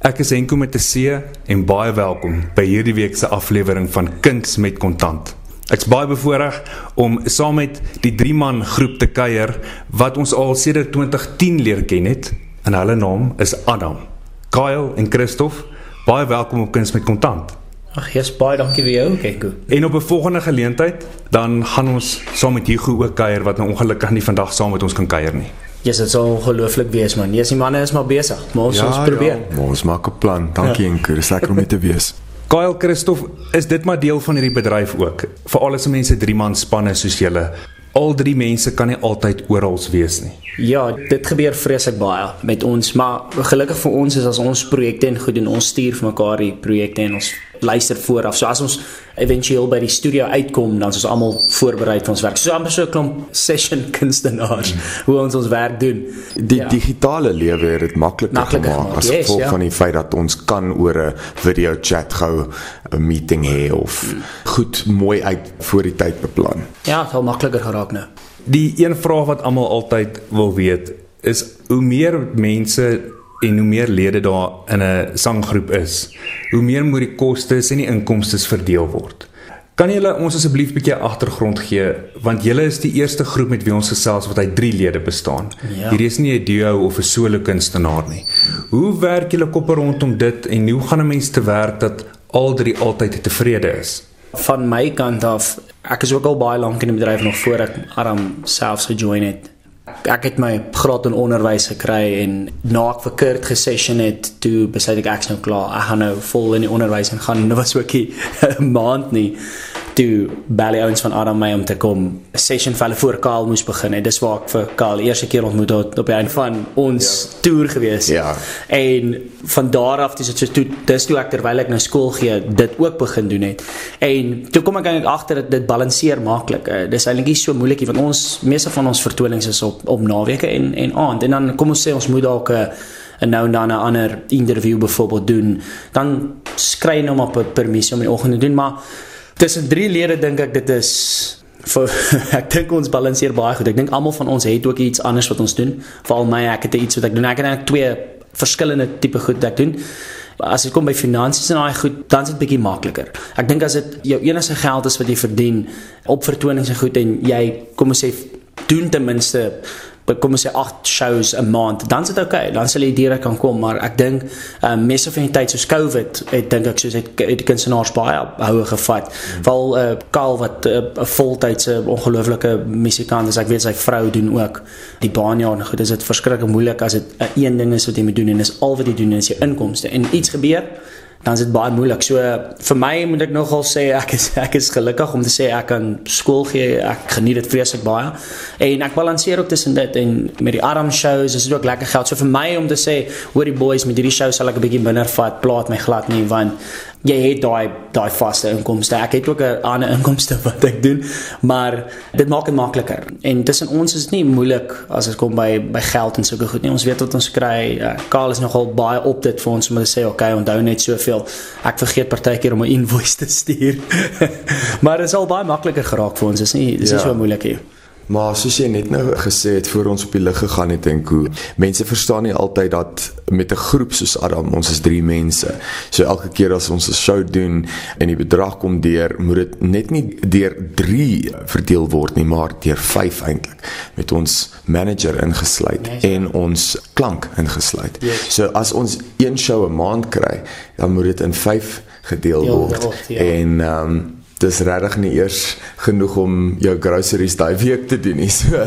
Ek is Henko met 'n C en baie welkom by hierdie week se aflewering van Kuns met Kontant. Ek's baie bevoorreg om saam met die drie man groep te kuier wat ons al sedert 2010 leer ken het. En hulle naam is Adam, Kyle en Christof. Baie welkom op Kuns met Kontant. Ag, jy's baie dankie vir jou, Henko. En op 'n volgende geleentheid dan gaan ons saam met Hugo ook kuier wat nou ongelukkig nie vandag saam met ons kan kuier nie. Ja, dit sal ongelooflik wees man. Ja, die manne is maar besig. Maar ons ja, ons probeer. Ja, maar ons maak 'n plan. Dankie ja. Enker. Dis lekker om mee te wees. Kyle Christof, is dit maar deel van hierdie bedryf ook? Vir al die mense drie man spanne soos julle. Al drie mense kan nie altyd oral wees nie. Ja, dit gebeur vreeslik baie met ons, maar gelukkig vir ons is as ons projekte en goed doen, ons stuur vir mekaar die projekte en ons luister vooraf. So as ons éventueel by die studio uitkom, dan is ons almal voorberei vir ons werk. So amper so 'n klomp session kunstenaars mm. hoe ons ons werk doen. Die ja. digitale lewe het dit makliker gemaak as yes, gevolg ja. van die feit dat ons kan oor 'n video chat gou 'n meeting hê of mm. goed mooi uit voor die tyd beplan. Ja, dit het makliker geraak nou. Die een vraag wat almal altyd wil weet is hoe meer mense en hoe meer lede daar in 'n sanggroep is, hoe meer moet die kostes en die inkomste verdeel word. Kan julle ons asseblief 'n bietjie agtergrond gee want julle is die eerste groep met wie ons gesels wat uit 3 lede bestaan. Ja. Hierdie is nie 'n duo of 'n solo kunstenaar nie. Hoe werk julle koppe rondom dit en hoe gaan 'n mens te werk dat al drie altyd tevrede is? Van my kant af, ek is ook al baie lank in die bedryf nog voor ek Aram selfs gejoin het ek het my graad in onderwys gekry en na ek vir Kurt gesession het toe besluit ek ek's nou klaar. Ek gaan nou vol in die onderwys en gaan. Nou was ook 'n maand nie toe bel die ouens van Adam my om te kom 'n session vir hulle voor Kaal moes begin en dis waar ek vir Kaal eerste keer ontmoet het op die einde van ons ja. toer gewees. Ja. En van daar af dis dit so toe dis toe ek terwyl ek nou skool gee dit ook begin doen het. En toe kom ek eintlik agter dat dit balanseer maklik. Uh, dis eintlik nie so moeilik nie want ons meeste van ons vertonings is op op naweke en en aand en dan kom ons sê ons moet dalk 'n 'n nou en dan 'n ander interview byvoorbeeld doen. Dan skry jy nou maar per permissie om in die oggend te doen, maar tussen drie lede dink ek dit is vir ek dink ons balanseer baie goed. Ek dink almal van ons het ook iets anders wat ons doen. Veral my ek het iets wat ek doen. Ek het eintlik twee verskillende tipe goed wat ek doen. As dit kom by finansies en daai goed, dan is dit bietjie makliker. Ek dink as dit jou enigste geld is wat jy verdien op vertonings en goed en jy kom ons sê doen ten minste kom ons sê 8 shows 'n maand, dan is dit oukei. Okay, dan sal jy direk kan kom, maar ek dink ehm um, meeste van die tyd soos COVID, ek dink ek soos het, het die kunstenaars baie houe gevat. Hmm. Val eh uh, Kaal wat eh, 'n uh, voltydse ongelooflike musikant is. Ek weet sy vrou doen ook die baanjaar en goed. Dit is verskriklik moeilik as dit 'n uh, een ding is wat jy moet doen en dis al wat jy doen is jou inkomste. En iets gebeur dan is dit baie moeilik. So vir my moet ek nogal sê ek is ek is gelukkig om te sê ek kan skool gee. Ek geniet dit vreeslik baie. En ek balanseer ook tussen dit en met die arm shows is dit ook lekker geld. So vir my om te sê hoor die boys met hierdie show sal ek 'n bietjie minder vat, plaat my glad nie want jy het daai daai vaste inkomste. Ek het ook 'n ander inkomste wat ek doen, maar dit maak dit makliker. En tussen ons is dit nie moeilik as dit kom by by geld en sulke goed nie. Ons weet wat ons kry. Uh, Karl is nogal baie op dit vir ons om te sê, "Oké, okay, onthou net soveel." Ek vergeet partykeer om 'n invoice te stuur. maar dit is al baie makliker geraak vir ons. Dit is nie dis ja. is so moeilik nie. Maar soos jy net nou gesê het voor ons op die lig gegaan het en hoe mense verstaan nie altyd dat met 'n groep soos Adam, ons is 3 mense. So elke keer as ons 'n show doen en die bedrag kom deur, moet dit net nie deur 3 verdeel word nie, maar deur 5 eintlik met ons manager ingesluit yes. en ons klank ingesluit. Yes. So as ons een show 'n maand kry, dan moet dit in 5 gedeel word. Ja, ja. En ehm um, dis regtig nie eers genoeg om jou groceries daai week te doen nie. So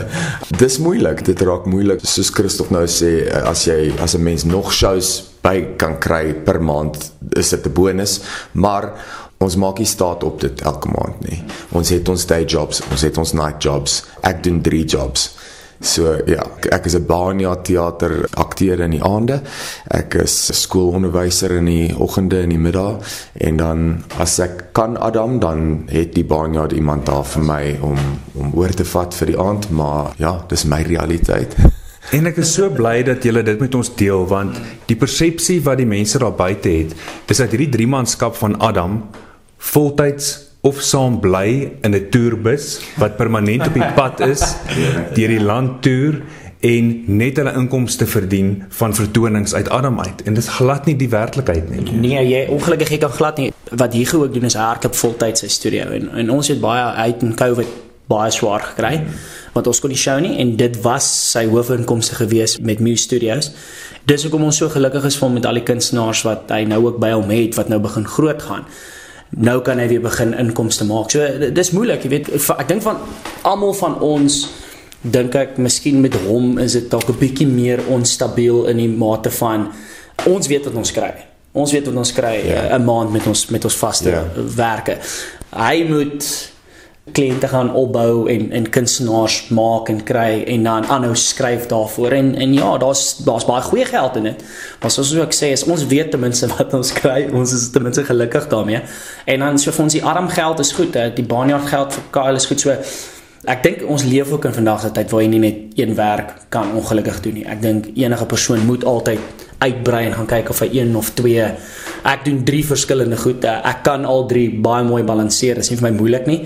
dis moeilik. Dit raak moeilik. Soos Christof nou sê, as jy as 'n mens nog shows by kan kry per maand, is dit 'n bonus, maar ons maak nie staat op dit elke maand nie. Ons het ons day jobs, ons het ons night jobs. Ek doen 3 jobs. So ja, ek is 'n Bania teater akteur in die aande. Ek is skoolonderwyser in die oggende en die middag en dan as ek kan Adam dan het die Bania iemand daar vir my om om oor te vat vir die aand, maar ja, dis my realiteit. En ek is so bly dat julle dit met ons deel want die persepsie wat die mense daar buite het, is dat hierdie drie manskap van Adam voltyds of saam bly in 'n toerbus wat permanent op die pad is deur die land toer en net hulle inkomste verdien van vertonings uit Adam uit en dit is glad nie die werklikheid nie. Nee, jy ongelukkig jy kan glad nie wat hier ook doen is hardloop voltyds sy studio en en ons het baie uit in Covid baie swaar gekry want ons kon nie show nie en dit was sy hoofinkomste gewees met Mu Studios. Dis hoekom ons so gelukkig is van met al die kunstenaars wat hy nou ook by hom het wat nou begin groot gaan. Nou kan hy weer begin inkomste maak. So dis moeilik, jy weet, ek dink van almal van ons dink ek miskien met hom is dit dalk 'n bietjie meer onstabiel in die mate van ons weet wat ons kry. Ons weet wat ons kry 'n ja. maand met ons met ons vaste ja. werke. Hy moet kliënte gaan opbou en en kunstenaars maak en kry en dan aanhou skryf daarvoor en en ja, daar's daar's baie goeie geld in dit. Maar soos ek sê, is ons weet ten minste wat ons kry. Ons is ten minste gelukkig daarmee. En dan so vir ons die arm geld is goed, hè. Die baanjaar geld vir Kyle is goed. So Ek dink ons leef ook in vandag se tyd waar jy nie net een werk kan ongelukkig doen nie. Ek dink enige persoon moet altyd uitbrei en gaan kyk of hy een of twee ek doen drie verskillende goed. Ek kan al drie baie mooi balanseer. Dit is nie vir my moeilik nie.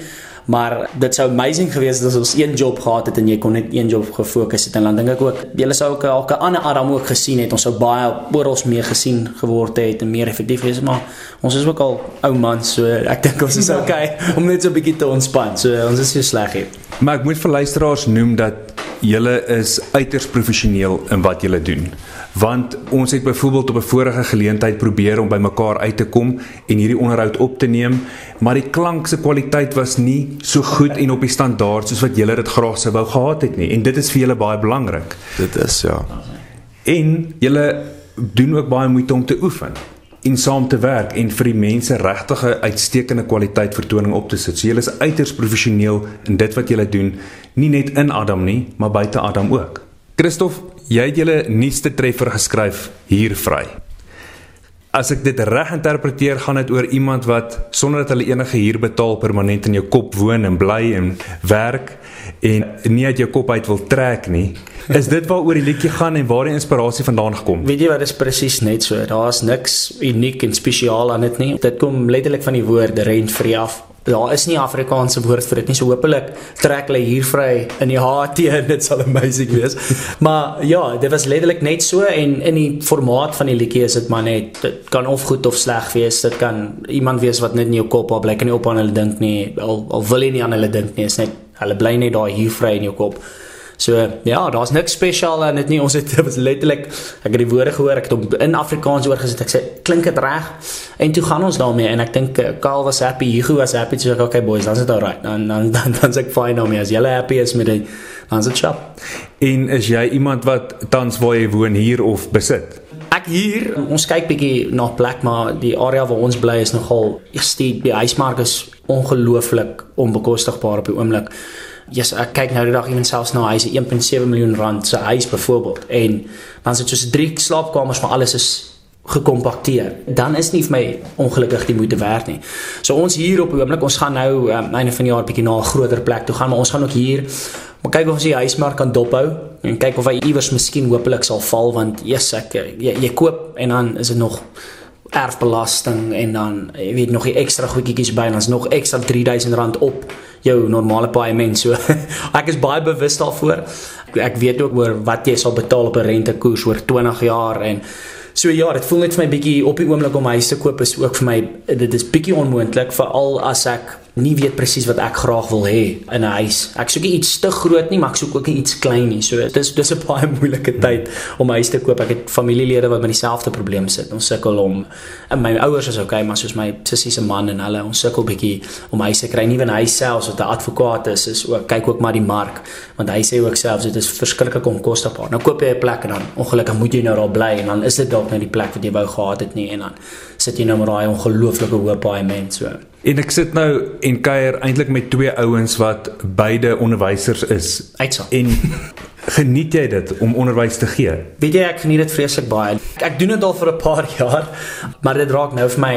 Maar dit sou amazing gewees het as ons een job gehad het en jy kon net een job gefokus het en dan dink ek ook julle sou ook 'n ander Adam ook gesien het. Ons sou baie oral meer gesien geword het en meer effektief wees, maar ons is ook al ou man, so ek dink ons is okay om net so 'n bietjie te ontspan. So ons is nie sleg nie. Maar ek moet vir luisteraars noem dat julle is uiters professioneel in wat julle doen want ons het byvoorbeeld op 'n vorige geleentheid probeer om by mekaar uit te kom en hierdie onderhoud op te neem, maar die klank se kwaliteit was nie so goed en op die standaard soos wat julle dit graag sou wou gehad het nie en dit is vir julle baie belangrik. Dit is ja. En julle doen ook baie moeite om te oefen en saam te werk en vir die mense regtig 'n uitstekende kwaliteit vertoning op te sit. So julle is uiters professioneel in dit wat julle doen, nie net in Adam nie, maar buite Adam ook. Christof, jy het julle nuutste treffer geskryf hier vry. As ek dit reg interpreteer, gaan dit oor iemand wat sonder dat hulle enige huur betaal permanent in jou kop woon en bly en werk en nie uit jou kop uit wil trek nie. Is dit waaroor die liedjie gaan en waar die inspirasie vandaan gekom? Weet jy wat dit is presies net so. Daar's niks uniek en spesiaal aan dit nie. Dit kom letterlik van die woord rent free af daar is nie Afrikaanse woord vir dit nie. So hopelik trek hulle hier vry in die HT en dit sal amazing wees. maar ja, dit was letterlik net so en in die formaat van die liedjie is dit maar net dit kan of goed of sleg wees. Dit kan iemand wees wat net in jou kop bly kan nie op aan hulle dink nie. Al, al wil jy nie aan hulle dink nie, is net hulle bly net daar hier vry in jou kop. So ja, daar's niks spesiaal aan dit nie. Ons het was letterlik ek het die woorde gehoor, ek het hom in Afrikaans oorgesit. Ek sê klink dit reg? En toe gaan ons daarmee en ek dink uh, Karl was happy, Hugo was happy. So ek okay boys, dan's dit alright. Dan dan dan dan's ek fine daarmee. As julle happy is met dit, dan's dit chop. En is jy iemand wat tans waar jy woon hier of besit? Ek hier, ons kyk bietjie na plek, maar die area waar ons bly is nogal eers die, die huismark is ongelooflik onbekostigbaar op die oomblik. Yes, ek kyk nou die dag iemand selfs na hy se 1.7 miljoen rand se huis byvoorbeeld en dan sit soos drie slaapkamers maar alles is gekompakteer. Dan is nie vir my ongelukkig die moeite werd nie. So ons hier op die oomblik, ons gaan nou um, einde van die jaar bietjie na 'n groter plek toe gaan, maar ons gaan ook hier maar kyk of ons die huismark kan dophou en kyk of hy iewers miskien hopelik sal val want yes, ek jy, jy koop en dan is dit nog erfbelasting en dan jy weet nog 'n ekstra goedjies by en dan's nog ekstra R3000 op jou normale paaiement. So ek is baie bewus daarvoor. Ek weet ook oor wat jy sal betaal op 'n rentekoers oor 20 jaar en so ja, dit voel net vir my bietjie op die oomblik om 'n huis te koop is ook vir my dit is bietjie onmoontlik veral as ek nie weet presies wat ek graag wil hê in 'n huis. Ek soek iets te groot nie, maar ek soek ook iets klein nie. So dis dis 'n baie moeilike tyd om 'n huis te koop. Ek het familielede wat met dieselfde probleem sit. Ons sukkel om en my ouers is okay, maar soos my sussie se man en hulle, ons sukkel bietjie om huis te kry. Nie van huis selfs wat 'n advokaat is, is ook kyk ook maar die mark, want hy sê ook selfs dit is verskriklik onkostebaar. Nou koop jy 'n plek en dan ongelukkig moet jy nou daar bly en dan is dit dalk net die plek wat jy wou gehad het nie en dan sit jy nou met daai ongelooflike hoë paaiement so. En ek sit nou en kuier eintlik met twee ouens wat beide onderwysers is. Uitsa. En geniet jy dit om onderwys te gee? Weet jy ek geniet dit vreeslik baie. Ek doen dit al vir 'n paar jaar, maar dit raak nou vir my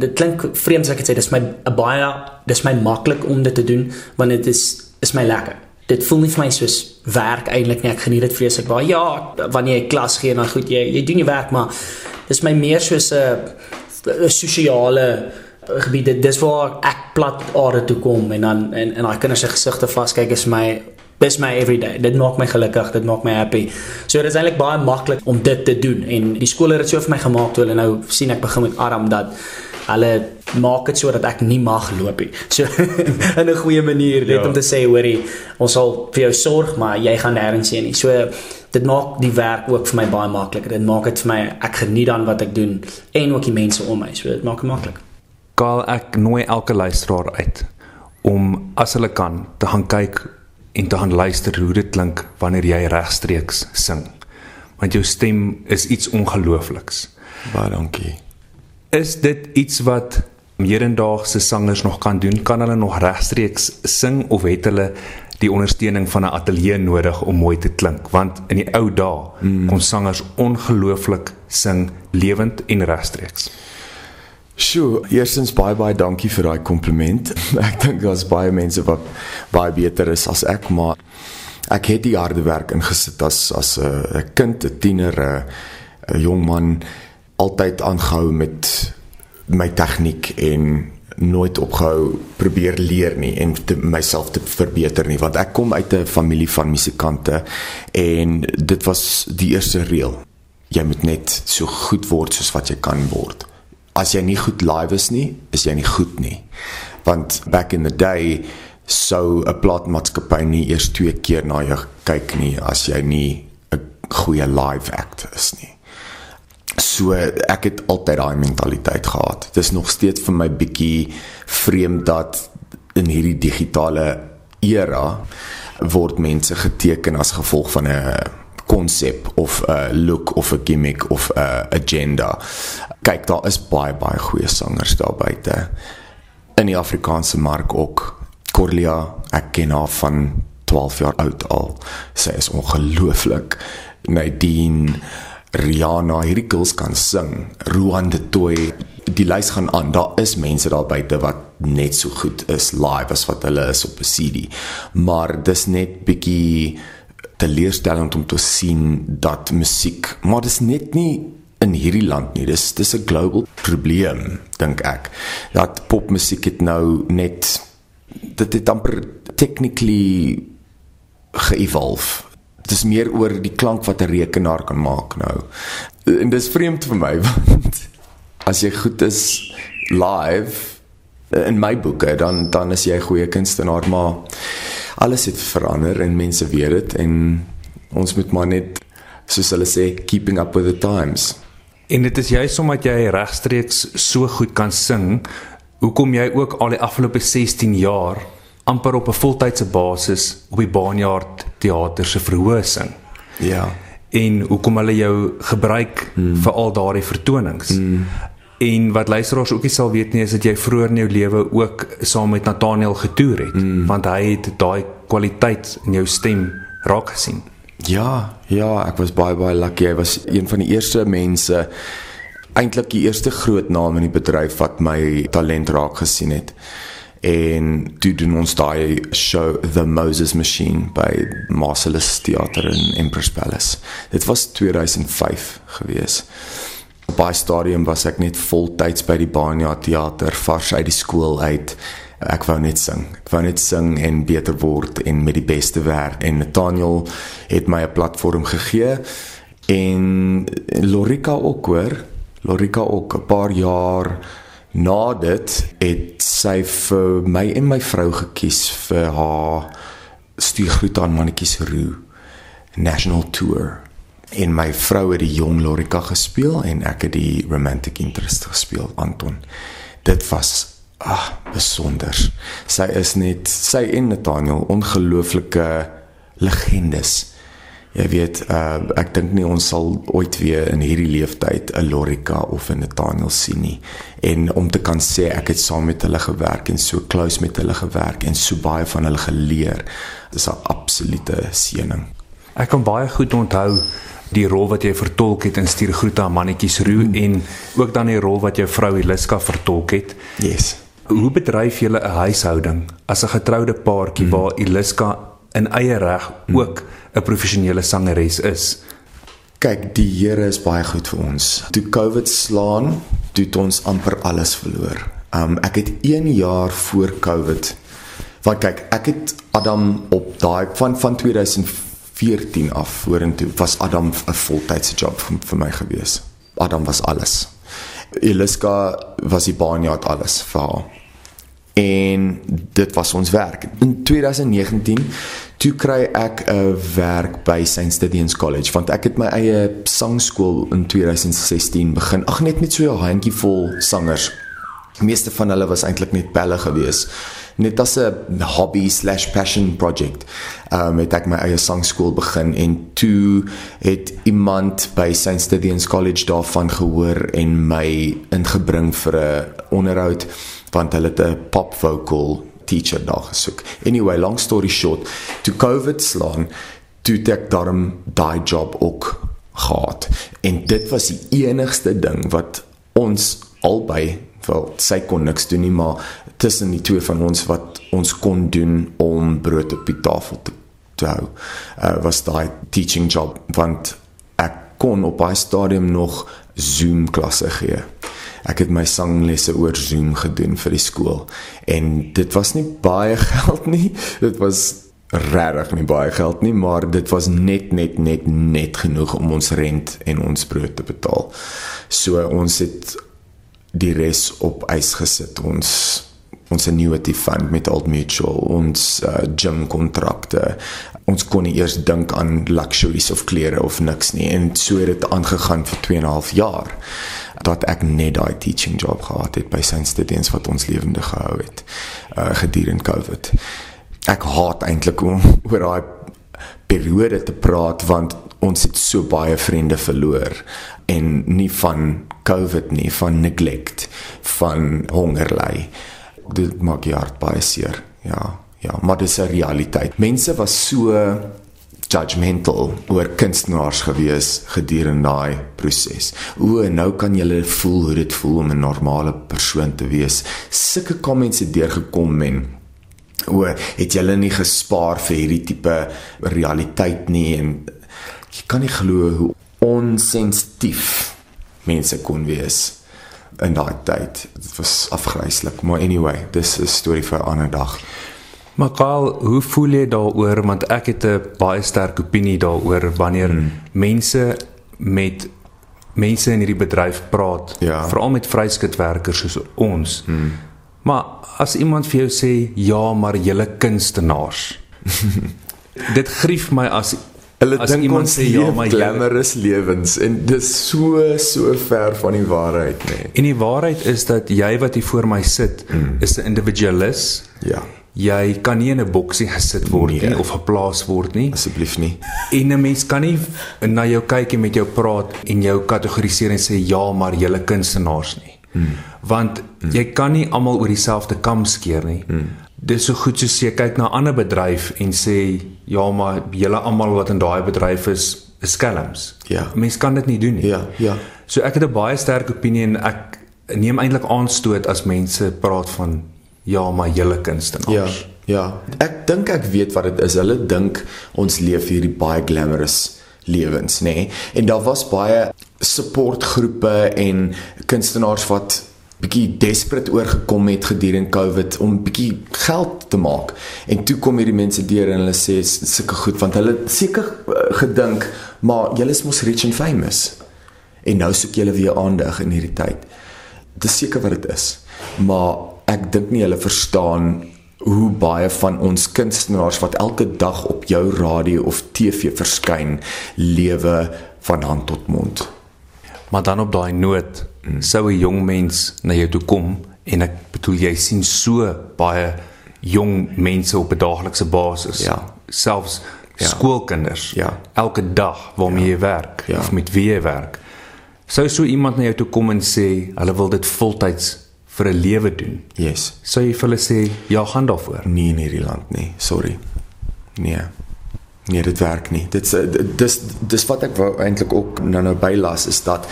dit klink vreemd as ek dit sê, dis my baie dis my maklik om dit te doen want dit is is my lekker. Dit voel nie vir my soos werk eintlik nie. Ek geniet dit vreeslik baie. Ja, wanneer jy klas gee en dan goed jy jy doen jy werk, maar dis my meer soos 'n sosiale gebiede dis waar ek plat aarde toe kom en dan en en daai kinders se gesigte vaskyk is my dis my everyday. Dit maak my gelukkig, dit maak my happy. So dit is eintlik baie maklik om dit te doen en die skool het dit so vir my gemaak toe hulle nou sien ek begin met arm dat hulle maak dit sodat ek nie mag loop nie. So in 'n goeie manier net ja. om te sê hoorie, ons sal vir jou sorg, maar jy gaan nêrens heen nie. So dit maak die werk ook vir my baie makliker. Dit maak dit vir my ek geniet dan wat ek doen en ook die mense om my. So dit maak dit maklik. Gaal ek nooi elke luisteraar uit om as hulle kan te gaan kyk en te gaan luister hoe dit klink wanneer jy regstreeks sing. Want jou stem is iets ongeloofliks. Baie dankie. Is dit iets wat hedendaagse sangers nog kan doen? Kan hulle nog regstreeks sing of het hulle die ondersteuning van 'n ateljee nodig om mooi te klink? Want in die ou dae mm. kon sangers ongelooflik sing lewend en regstreeks. Sjoe, eerstens baie baie dankie vir daai kompliment. Ek dink daar's baie mense wat baie beter is as ek, maar ek het die harde werk ingesit as as 'n kind, 'n tiener, 'n jong man altyd aangehou met my tegniek en nooit opgehou probeer leer nie en te, myself te verbeter nie want ek kom uit 'n familie van musikante en dit was die eerste reël jy moet net so goed word soos wat jy kan word as jy nie goed live is nie is jy nie goed nie want back in the day sou 'n plaatmaatskappy nie eers twee keer na jou kyk nie as jy nie 'n goeie live act is nie So ek het altyd daai mentaliteit gehad. Dit is nog steeds vir my bietjie vreemd dat in hierdie digitale era word mense geteken as gevolg van 'n konsep of 'n look of 'n gimmick of 'n agenda. Kyk, daar is baie baie goeie sangers daar buite. In die Afrikaanse mark ook. Corlia, ek ken haar van 12 jaar oud al. Sy is ongelooflik. Nadine Rihanna, hierdie girls kan sing. Ruan de Toy, die lys gaan aan. Daar is mense daar buite wat net so goed is live as wat hulle is op 'n CD. Maar dis net bietjie teleurstellend om te sien dat musiek, maar dis net nie in hierdie land nie. Dis dis 'n global probleem, dink ek. Dat popmusiek het nou net dit het amper technically ge-evolve dis meer oor die klank wat 'n rekenaar kan maak nou. En dis vreemd vir my want as jy goed is live in my boeke dan dan is jy 'n goeie kunstenaar maar alles het verander en mense weet dit en ons moet maar net soos hulle sê keeping up with the times. En dit is juist omdat jy regstreeks so goed kan sing, hoekom jy ook al die afgelope 16 jaar amper op 'n voltydse basis op die Baanjaard teater se verhoosing. Ja. En hoekom hulle jou gebruik mm. vir al daardie vertonings. Mm. En wat luisteraars ook nie sal weet nie is dat jy vroeër in jou lewe ook saam met Nathaniel getoer het, mm. want hy het daai kwaliteit in jou stem raak gesien. Ja, ja, ek was baie baie lucky. Hy was een van die eerste mense eintlik die eerste groot naam in die bedryf wat my talent raak gesien het en toe doen ons daai show The Moses Machine by Marcellus Theater in Empress Palace. Dit was 2005 gewees. By stadium was ek net voltyds by die Banya Theater vars uit die skool uit. Ek wou net sing. Ek wou net sing en beter word en met die beste werk en Nathaniel het my 'n platform gegee en Lorika ook hoor. Lorika ook 'n paar jaar Na dit het sy vir my en my vrou gekies vir haar stuurgroet aan mannetjies Roo National Tour. En my vrou het die jong Lorika gespeel en ek het die romantic interest gespeel Anton. Dit was ah besonder. Sy is net sy en Nathaniel ongelooflike legendes. Jy weet uh, ek dink nie ons sal ooit weer in hierdie leeftyd 'n Lorika of 'n Nathaniel sien nie. En om te kan sê ek het saam met hulle gewerk en so close met hulle gewerk en so baie van hulle geleer dis 'n absolute seëning. Ek kan baie goed onthou die rol wat jy vertolk het in stuur groete aan mannetjies Roo hmm. en ook dan die rol wat jou vrou Eliska vertolk het. Yes hoe bedryf julle 'n huishouding as 'n getroude paartjie hmm. waar Eliska in eie reg ook hmm 'n professionele sangeres is. Kyk, die Here is baie goed vir ons. Toe COVID slaan, het ons amper alles verloor. Um ek het 1 jaar voor COVID Want kyk, ek het Adam op daai van van 2014 af vorentoe was Adam 'n voltydse job vir, vir my gewees. Adam was alles. Eliska was die baanjaat alles vir haar. En dit was ons werk. In 2019 toe kry ek 'n werk by St. Stithians College want ek het my eie sangskool in 2016 begin. Ag net met so 'n handjievol sangers. Die meeste van hulle was eintlik net pelle gewees. Net as 'n hobby/passion project. Ehm um, het ek my eie sangskool begin en toe het iemand by St. Stithians College daarvan gehoor en my ingebring vir 'n onderhoud want hulle het 'n pop vocal teacher daar gesoek. Anyway, long story short, toe COVID slaan, toe ek daarom daai job ook gehad. En dit was die enigste ding wat ons albei wel sy kon niks doen nie, maar tussen die twee van ons wat ons kon doen om brood op die tafel te, te hou, uh, was daai teaching job want ek kon op daai stadium nog Zoom klasse gee. Ek het my sanglesse oor Zoom gedoen vir die skool en dit was nie baie geld nie. Dit was regtig nie baie geld nie, maar dit was net net net net genoeg om ons rent en ons brood te betaal. So ons het die res op ys gesit. Ons ons annuity fund met Old Mutual, ons uh, gym kontrakte. Ons kon nie eers dink aan luxuries of klere of niks nie en so het dit aangegaan vir 2 en 'n half jaar dat ek net daai teaching job gehad het by St. Stithians wat ons lewendig gehou het uh, gedurende COVID. Ek haat eintlik om oor daai periode te praat want ons het so baie vriende verloor en nie van COVID nie, van neglect, van honger ly. Dit maak jy hart baie seer. Ja, ja, maar dis 'n realiteit. Mense was so judgmental oor kunstenaars gewees gedurende daai proses. O, nou kan jy voel hoe dit voel om 'n normale persoon te wees. Sulke comments het deurgekom men o, het julle nie gespaar vir hierdie tipe realiteit nie en jy kan nie glo hoe onsensitief mense kon wees in daai tyd. Dit was afgryslik, maar anyway, dis 'n storie vir 'n ander dag. Maar Karl, hoe voel jy daaroor want ek het 'n baie sterk opinie daaroor wanneer hmm. mense met mense in hierdie bedryf praat, ja. veral met vryskutwerkers soos ons. Hmm. Maar as iemand vir jou sê ja, maar julle kunstenaars. dit grief my as Hulle dink ons sê ja, maar glamorous lewens en dis so so ver van die waarheid nê. Nee. En die waarheid is dat jy wat hier voor my sit, mm. is 'n individualis. Ja. Jy kan nie in 'n boksie gesit word nee. nie of geplaas word nie. Asseblief nie. En 'n mens kan nie na jou kyk en met jou praat en jou kategoriseer en sê ja, maar julle kunstenaars nie. Mm. Want mm. jy kan nie almal oor dieselfde kam skeer nie. Mm. Dis so goed soos jy kyk na 'n ander bedryf en sê ja, maar julle almal wat in daai bedryf is, is skelms. Ja. Mens kan dit nie doen nie. Ja, ja. So ek het 'n baie sterk opinie en ek neem eintlik aanstoot as mense praat van ja, maar julle kunstenaars. Ja. Ja. Ek dink ek weet wat dit is. Hulle dink ons leef hierdie baie glamorous lewens, nê? Nee? En daar was baie supportgroepe en kunstenaars wat bietjie desperate oorgekom het gedurende COVID om bietjie geld te maak. En toe kom hierdie mense deur en hulle sê sulke goed want hulle seker uh, gedink maar julle is mos rich and famous. En nou soek julle weer aandag in hierdie tyd. Dis seker wat dit is. Maar ek dink nie hulle verstaan hoe baie van ons kunstenaars wat elke dag op jou radio of TV verskyn lewe van hand tot mond. Maar dan op daai noot mm. sou 'n jong mens na jou toe kom en ek bedoel jy sien so baie jong mense op 'n daaglikse basis. Ja. Selfs ja. skoolkinders. Ja. Elke dag waarmee ja. jy werk ja. of met wie jy werk. Sou so iemand na jou toe kom en sê hulle wil dit voltyds vir 'n lewe doen. Yes. Sou jy vir hulle sê ja, gaan daarvoor? Nee in hierdie land nie. Sorry. Nee. Nee, dit werk nie. Dit dis dis wat ek eintlik ook nou nou bylas is dat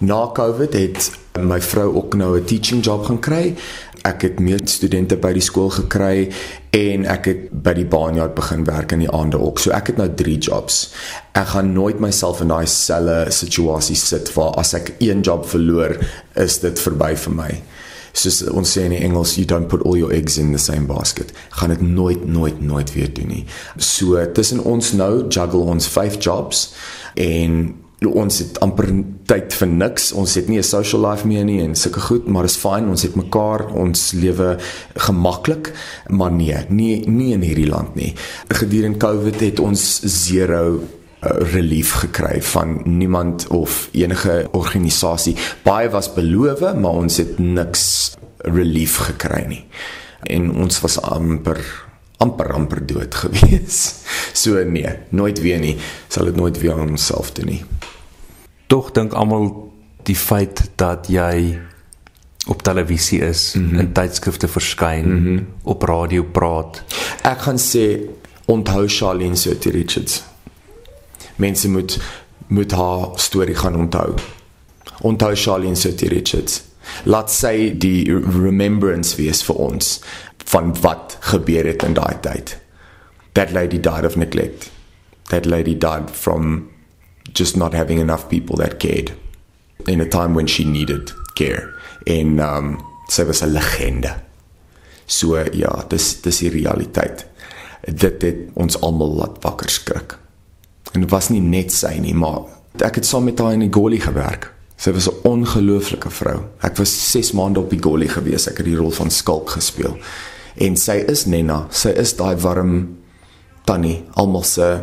na Covid het my vrou ook nou 'n teaching job gaan kry. Ek het meer studente by die skool gekry en ek het by die baanjaar begin werk in die aande ook. So ek het nou 3 jobs. Ek gaan nooit myself in daai selfe situasie sit waar as ek een job verloor, is dit verby vir my. Soos ons sê in die Engels you don't put all your eggs in the same basket. Gaan dit nooit nooit nooit weer doen nie. So tussen ons nou juggle ons 5 jobs en ons het amper tyd vir niks. Ons het nie 'n social life meer nie en sulke goed maar is fyn ons het mekaar ons lewe gemaklik maar nee nie nie in hierdie land nie. Gedurende covid het ons zero relief gekry van niemand of enige organisasie. Baie was beloof, maar ons het niks relief gekry nie. En ons was amper amper amper dood gewees. So nee, nooit weer nie. Sal dit nooit weer aan onsself doen nie. Tog dink almal die feit dat jy op televisie is, mm -hmm. in tydskrifte verskyn, mm -hmm. op radio praat. Ek gaan sê onthou Charlene Sotie Richards mense moet moet haar storie gaan onthou. Onthou Charlene Sotie Richards. Laat sy die remembrance wees vir ons van wat gebeur het in daai tyd. That lady died of neglect. That lady died from just not having enough people that cared in a time when she needed care. En um sy was 'n legende. So ja, dis dis die realiteit. Dit het ons almal laat wakker skrik. En dit was nie net sy nie, maar ek het saam met haar in die Goli gewerk. Sy was 'n ongelooflike vrou. Ek was 6 maande op die Goli gewees. Ek het die rol van skalk gespeel. En sy is Nena. Sy is daai warm tannie, almal se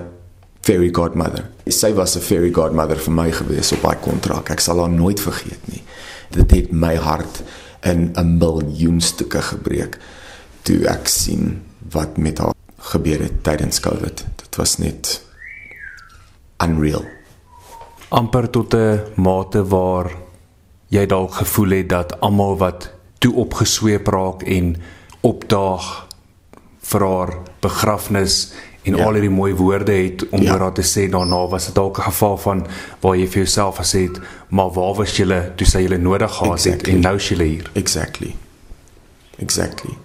fairy godmother. Sy was 'n fairy godmother vir my gewees op daai kontrak. Ek sal haar nooit vergeet nie. Dit het my hart in 'n miljoen stukke gebreek toe ek sien wat met haar gebeur het tydens Covid. Dit was net unreal. amper tot 'n mate waar jy dalk gevoel het dat almal wat toe opgesweep raak en opdaag vir haar begrafnis en ja. al hierdie mooi woorde het om ja. oor haar te sê daarna was dit dalk 'n geval van waar jy vir jouself gesê het maar waar was julle toe sy julle nodig gehad exactly. het en nou is julle hier exactly exactly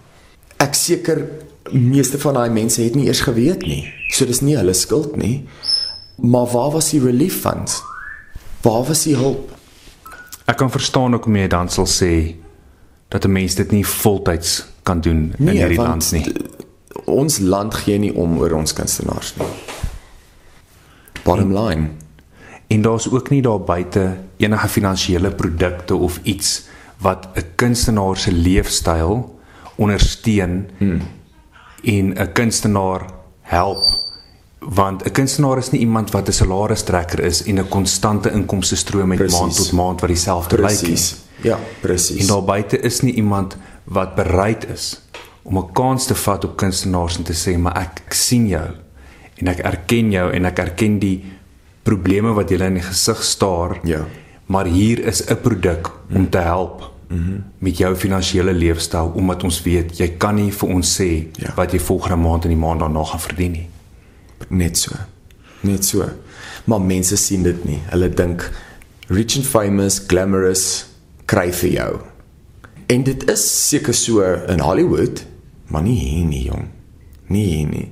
ek seker meeste van daai mense het nie eers geweet nie so dis nie hulle skuld nie Maar waar was die relief funds? Waar was die hulp? Ek kan verstaan hoekom jy dan sal sê dat 'n mens dit nie voltyds kan doen in nee, hierdie land nie. Ons land gee nie om oor ons kunstenaars nie. Bottom line. En daar's ook nie daar buite enige finansiële produkte of iets wat 'n kunstenaar se leefstyl ondersteun hmm. en 'n kunstenaar help want 'n kunstenaar is nie iemand wat 'n salaristrekker is en 'n konstante inkomste stroom met precies. maand tot maand wat dieselfde lyk nie. Ja, presies. En daar buite is nie iemand wat bereid is om 'n kans te vat op kunstenaars en te sê maar ek, ek sien jou en ek erken jou en ek erken die probleme wat jy in die gesig staar. Ja. Maar hier is 'n produk om te help. Mm -hmm. met jou finansiële leefstyl omdat ons weet jy kan nie vir ons sê ja. wat jy volgende maand en die maand daarna gaan verdien nie net so. Net so. Maar mense sien dit nie. Hulle dink rich and famous, glamorous kry vir jou. En dit is seker so in Hollywood, maar nie hier nie, jong. Nie hier nie.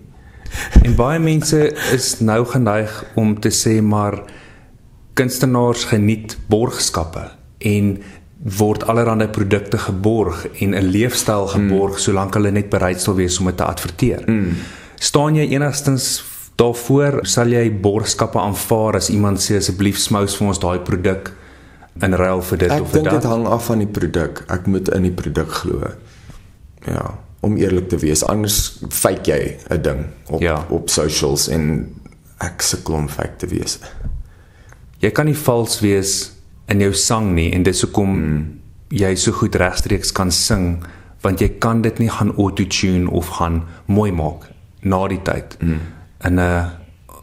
en baie mense is nou geneig om te sê maar kunstenaars geniet borgskappe en word allerlei produkte geborg en 'n leefstyl geborg mm. solank hulle net bereid sal wees om dit te adverteer. Mm. Staan jy enigstens Daarvoor sal jy borgskappe aanvaar as iemand sê asseblief smous vir ons daai produk in ruil vir dit ek of vir dat. Ek dink dit hang af van die produk. Ek moet in die produk glo. Ja, om eerlik te wees, anders fake jy 'n ding op ja. op socials en ek sukkel om fake te wees. Jy kan nie vals wees in jou sang nie en dis hoekom hmm. jy so goed regstreeks kan sing want jy kan dit nie gaan auto-tune of gaan mooi maak na die tyd. Hmm in 'n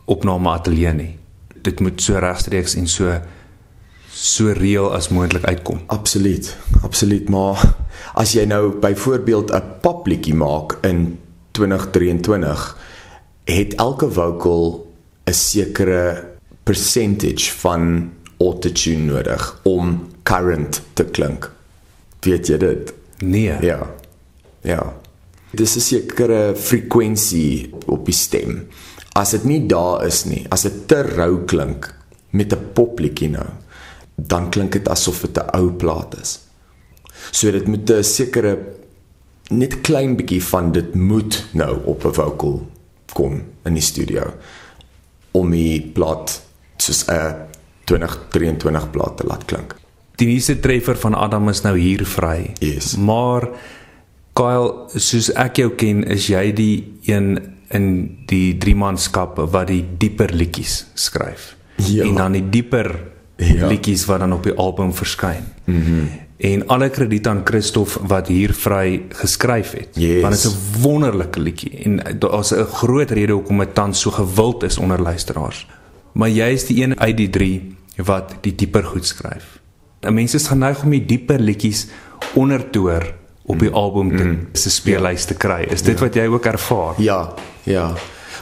opname ateljee nie. Dit moet so regstreeks en so so reël as moontlik uitkom. Absoluut. Absoluut, maar as jy nou byvoorbeeld 'n popliedjie maak in 2023, het elke vocal 'n sekere percentage van autotune nodig om current te klink. Weet jy dit? Nee. Ja. Ja. Dis 'n sekere frekwensie op die stem as dit nie daar is nie, as dit te rou klink met 'n popliedjie nou, dan klink dit asof dit 'n ou plaat is. So dit moet 'n sekere net klein bietjie van dit moet nou op 'n vocal kom in die studio om die plaat soos 'n 2023 plaat te laat klink. Die nuutste treffer van Adam is nou hier vry. Yes. Maar Kyle, soos ek jou ken, is jy die een in die drie manskap wat die dieper liedjies skryf. Ja. En dan die dieper Ja. liedjies wat dan op die album verskyn. Mhm. Mm en alle krediet aan Christof wat hier vry geskryf het. Yes. Want dit is 'n wonderlike liedjie en daar's 'n groot rede hoekom dit tans so gewild is onder luisteraars. Maar jy is die een uit die 3 wat die dieper goed skryf. En mense is geneig om die dieper liedjies onder te hoor op die album te mm. se speellys te kry. Is dit ja. wat jy ook ervaar? Ja, ja.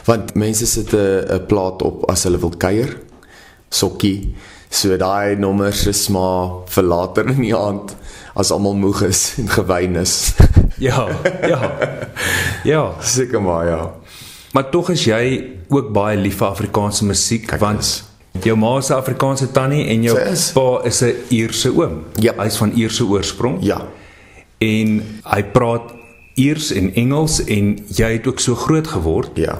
Want mense sit 'n 'n plaat op as hulle wil kuier. Sokkie. So daai nommers is maar vir later in die aand as almal moeg is en gewyn is. Ja, ja. Ja, Seker maar ja. maar tog is jy ook baie lief vir Afrikaanse musiek Kyk want eens. jou ma is 'n Afrikaanse tannie en jou is. pa is 'n Ierse oom. Ja. Hy's van Ierse oorsprong. Ja. En hy praat Iers en Engels en jy het ook so groot geword Ja.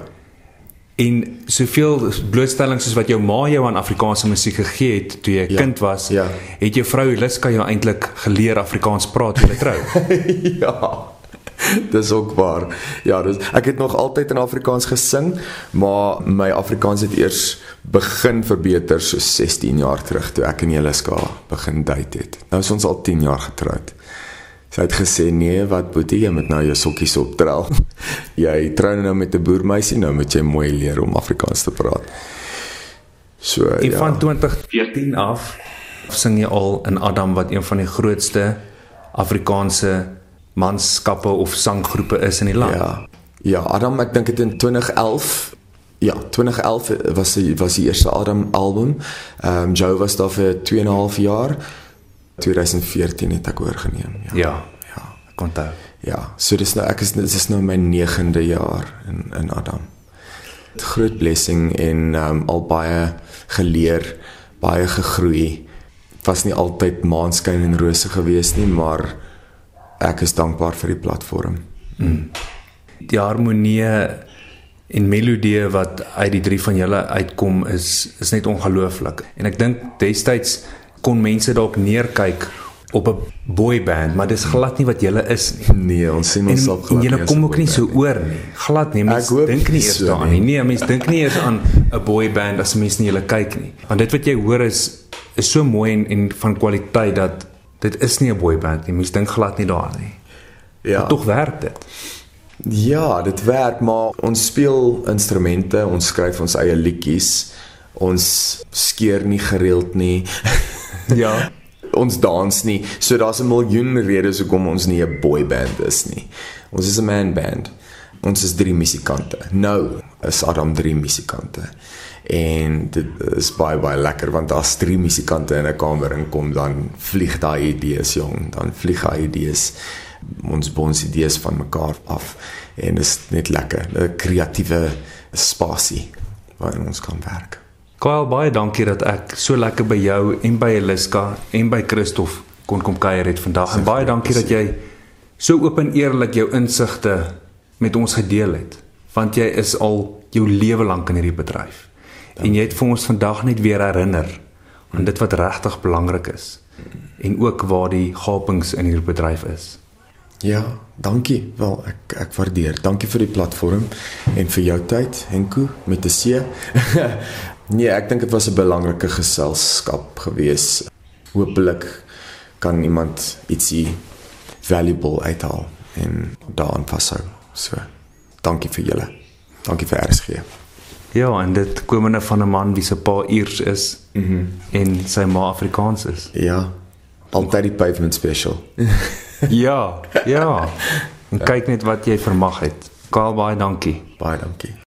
en soveel blootstelling soos wat jou ma jou aan Afrikaanse musiek gegee het toe jy 'n Ja. kind was, Ja. het jou vrou Liska jou eintlik geleer Afrikaans praat toe jy trou. ja. Dis ook waar. Ja, dis ek het nog altyd in Afrikaans gesing, maar my Afrikaans het eers begin verbeter so 16 jaar terug toe ek en Jeliska begin date het. Nou is ons al 10 jaar getroud. Sy het gesê nee, wat boetie, jy moet nou jou sokkies optrel. jy trou nou met 'n boermeisie, nou moet jy mooi leer om Afrikaans te praat. So En ja. van 2014 af sing jy al in Adam wat een van die grootste Afrikaanse manskappe of sanggroepe is in die land. Ja. Ja, Adam, ek dink dit in 2011 Ja, 2011 was die was die eerste Adam album. Ehm um, Joe was daar vir 2 en 'n half jaar. 2014 het ek oorgeneem. Ja. Ja, Ja. ek onthou. Ja, so dis nou ek is dit is nou my 9de jaar in in Adam. Groot blessing en um, al baie geleer, baie gegroei. Was nie altyd maanskyn en rose gewees nie, maar ek is dankbaar vir die platform. Die harmonie en melodie wat uit die drie van julle uitkom is is net ongelooflik. En ek dink destyds kon mense dalk neerkyk op 'n boyband, maar dis glad nie wat julle is nie. Nee, ons sien En, onsself en glad nie as kom ook nie so oor nie. Glad nie. Mense dink nie eers so daaraan nie. Nee, mense dink nie eers aan 'n boyband as mense nie julle kyk nie. Want dit wat jy hoor is is so mooi en, en van kwaliteit dat dit is nie 'n boyband nie. Mense dink glad nie daaraan nie. Ja. Maar tog werk dit. Ja, dit werk, maar ons speel instrumente, ons skryf ons eie liedjies. Ons skeer nie gereeld nie. Ja. ons dans nie. So daar's 'n miljoen redes hoekom ons nie 'n boyband is nie. Ons is 'n man band. Ons is drie musikante. Nou is Adam drie musikante. En dit is baie baie lekker want daar's drie musikante in 'n kamer en kom dan vlieg daai idees jong, dan vlieg daai idees ons bons idees van mekaar af en dit is net lekker, 'n kreatiewe spasie waarin ons kan werk. Kyle, baie dankie dat ek so lekker by jou en by Eliska en by Christof kon kom kuier het vandag. En baie dankie dat jy so oop en eerlik jou insigte met ons gedeel het, want jy is al jou lewe lank in hierdie bedryf. En jy het vir ons vandag net weer herinner aan dit wat regtig belangrik is en ook waar die gapings in hierdie bedryf is. Ja, dankie. Wel, ek ek waardeer. Dankie vir die platform en vir jou tyd, Henko, met 'n C. nee, ek dink dit was 'n belangrike geselskap gewees. Hoopelik kan iemand ietsie valuable uithaal en daaraan vashou. So, dankie vir julle. Dankie vir RSG. Ja, en dit komende van 'n man wie se pa Iers is. Mm en sy ma Afrikaans is. ja, altyd die pavement special. Ja, ja. En kyk net wat jy vermag het. Kaal baie dankie. Baie dankie.